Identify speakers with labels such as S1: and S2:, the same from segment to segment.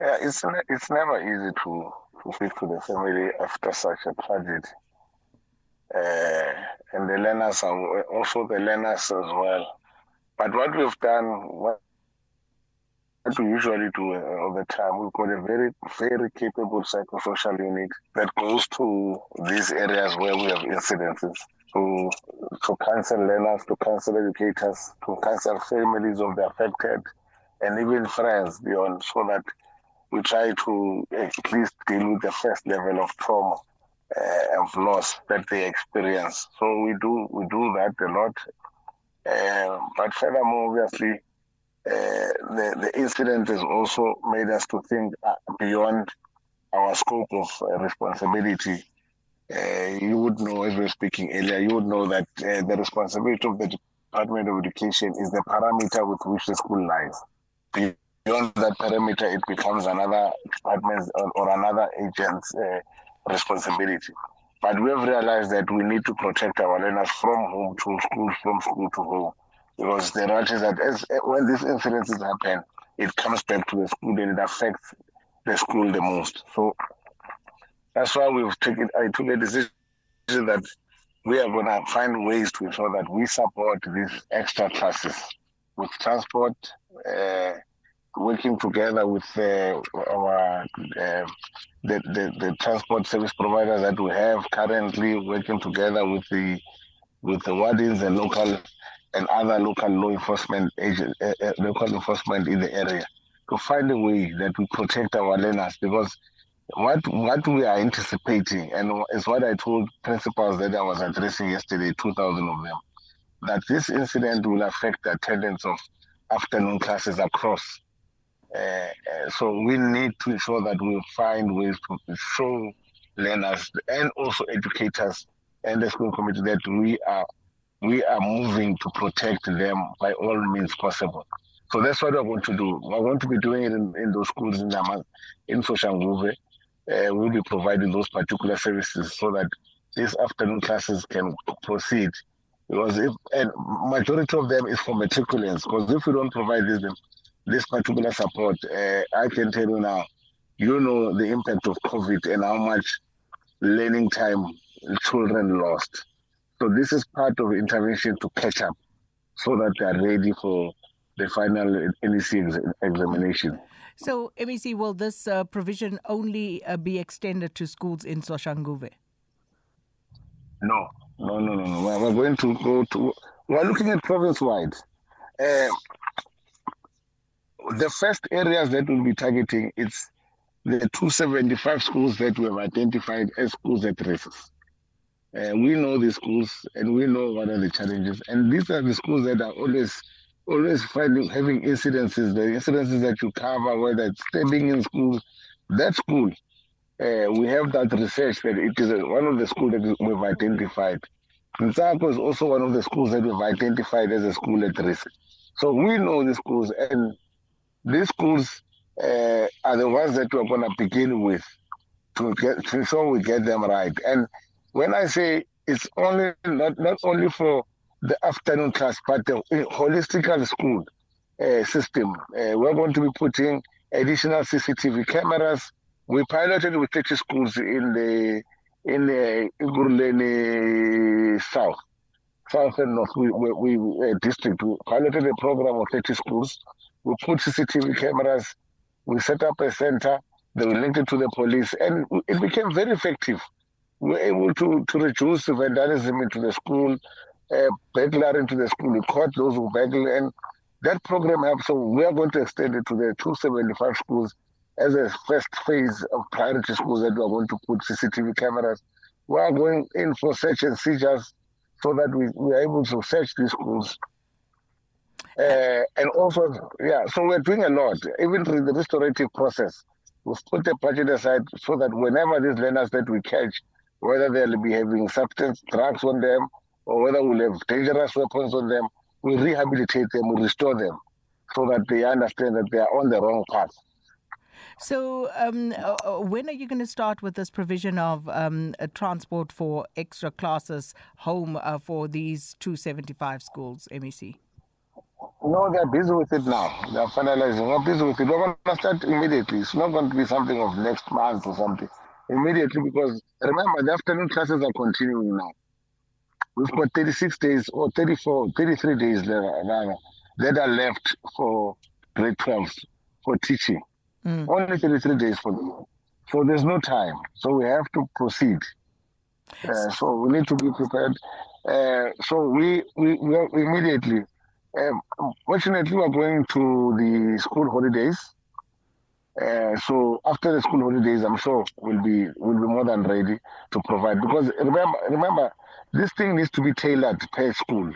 S1: Yeah, it's ne- it's never easy to to speak to the family after such a tragedy. Uh, and the learners are also the learners as well. But what we've done, what we usually do all uh, the time, we've got a very, very capable psychosocial unit that goes to these areas where we have incidences to to counsel learners, to counsel educators, to counsel families of the affected, and even friends beyond, so that we try to at least deal with the first level of trauma uh, of loss that they experience. So we do we do that a lot. Uh, but furthermore, obviously, uh, the the incident has also made us to think uh, beyond our scope of uh, responsibility. Uh, you would know, as we were speaking earlier, you would know that the responsibility of the Department of Education is the parameter with which the school lies beyond that parameter, it becomes another department or, or, another agent's uh, responsibility. But we have realized that we need to protect our learners from home to school, from school to home, because the reality is that as, when these incidences happen, it comes back to the school and it affects the school the most. So that's why we've taken I took a decision that we are going to find ways to ensure that we support these extra classes with transport. Uh, working together with uh, our uh, the, the, the transport service provider that we have currently working together with the with the wardens and local and other local law enforcement agent, uh, uh, local enforcement in the area to find a way that we protect our learners because what what we are anticipating and is what I told principals that I was addressing yesterday, two thousand of them, that this incident will affect the attendance of afternoon classes across Eh, so we need to ensure that we find ways to show learners and also educators and the school committee that we are we are moving to protect them by all means possible. So that's what we're going to do. We're going to be doing it in, in those schools in Naman, in Soshanguve. Uh, we'll be providing those particular services so that these afternoon classes can proceed. Because if and majority of them is for matriculants, because if we don't provide this, this particular support, uh, I can tell you now, you know the impact of COVID and how much learning time children lost. So this is part of intervention to catch up so that they are ready for the final NEC examination.
S2: So, MEC, will this uh, provision only uh, be extended to schools in Soshanguve?
S1: No, no, no, no, no. We're going to go to, we're looking at province wide. Uh, eh, the first areas that we'll be targeting is the 275 schools that we have identified as schools at risks. Uh, we know the schools and we know what are the challenges. And these are the schools that are always always finding having incidences, the incidences that you cover, whether it's stabbing in schools, that school, uh, we have that research that it is a, one of the schools that we've identified. Ntsako is also one of the schools that we've identified as a school at risk. So we know the schools and these schools uh, are the ones that we're going to begin with to get to so we get them right. And when I say it's only not not only for the afternoon class, but the eh, holistic school uh, system. Uh, we're going to be putting additional CCTV cameras. We piloted with 30 schools in the in the Igurleni South, South and North we, we, we uh, district. We piloted a program of 30 schools we put CCTV cameras, we set up a center, they were linked to the police, and it became very effective. We were able to, to reduce vandalism into the school, uh, burglary into the school, we caught those who burgled, and that program helps. So we are going to extend it to the 275 schools as a first phase of priority schools that we are going to put CCTV cameras. We are going in for search and seizures so that we, we are able to search these schools Uh, and also, yeah, so we're doing a lot, even through the restorative process. We've put the budget aside so that whenever these lenders that we catch, whether they'll be having substance, drugs on them, or whether we'll have dangerous weapons on them, we rehabilitate them, we restore them so that they understand that they are on the wrong path.
S2: So, um, uh, uh, when are you going to start with this provision of um, transport for extra classes home uh, for these 275 schools, MEC?
S1: No, they are busy with it now. They are finalizing. We're busy with it. We're going to start immediately. It's not going to be something of next month or something. Immediately, because remember, the afternoon classes are continuing now. We've got 36 days or 34, 33 days rather, that are left for grade 12s for teaching. Mm. Only 33 days for them. So there's no time. So we have to proceed. Uh, so we need to be prepared. Uh, so we, we, we immediately Um, fortunately, we're going to the school holidays. Uh, so after the school holidays, I'm sure we'll be will be more than ready to provide. Because remember, remember, this thing needs to be tailored per school.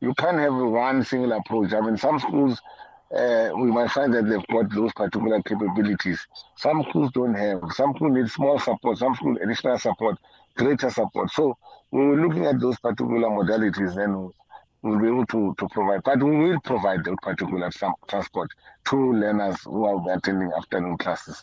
S1: You can't have one single approach. I mean, some schools uh, we might find that they've got those particular capabilities. Some schools don't have. Some schools need small support. Some schools additional support, greater support. So we were looking at those particular modalities and will be able to, to provide, but we will provide in particular some transport to learners who are attending afternoon classes.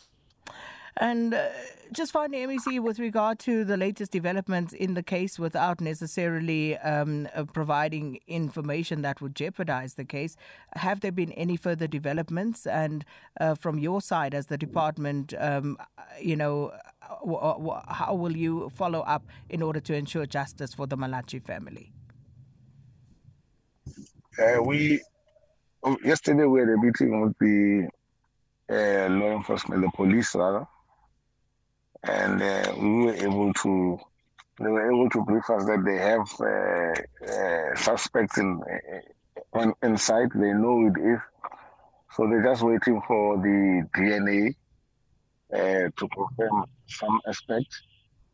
S2: And uh, just finally, MEC, with regard to the latest developments in the case without necessarily um, uh, providing information that would jeopardize the case, have there been any further developments? And uh, from your side as the department, um, uh, you know, w- uh, w- how will you follow up in order to ensure justice for the Malachi family?
S1: Uh, we oh, yesterday we had a meeting with the uh, law enforcement, the police rather, and uh, we were able to they were able to brief us that they have suspects in on inside. They know it is, so they're just waiting for the DNA to confirm some aspects.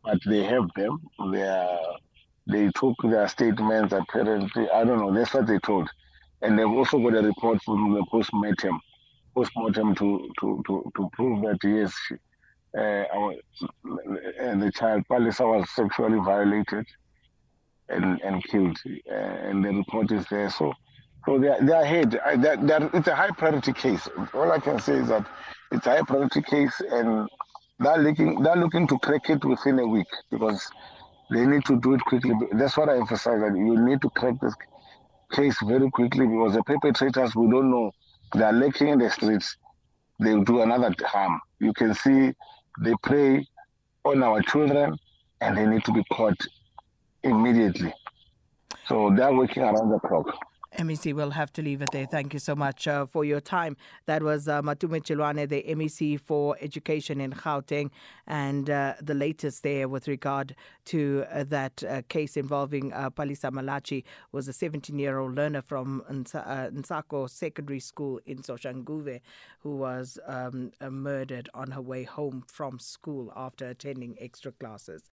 S1: But they have them. They are They took their statements, apparently, I don't know, that's what they told. And they've also got a report from the postmortem, postmortem to, to, to, to prove that, yes, uh, our, and uh, the child, Palisa, was sexually violated and, and killed. Uh, and the report is there. So, so they are, they are ahead. I, they're, they're, it's a high priority case. All I can say is that it's a high priority case, and they're looking they're looking to crack it within a week because They need to do it quickly. That's what I emphasize that you need to crack this case very quickly because the perpetrators, we don't know. They are lurking in the streets. They do another harm. You can see they prey on our children and they need to be caught immediately. So they're working around the clock.
S2: MEC will have to leave it there. Thank you so much uh, for your time. That was uh, Matume Chilwane, the MEC for Education in Gauteng, and uh, the latest there with regard to uh, that uh, case involving uh, Palisa Malachi was a 17-year-old learner from Nsa uh, Nsako Secondary School in Soshanguve who was um, uh, murdered on her way home from school after attending extra classes.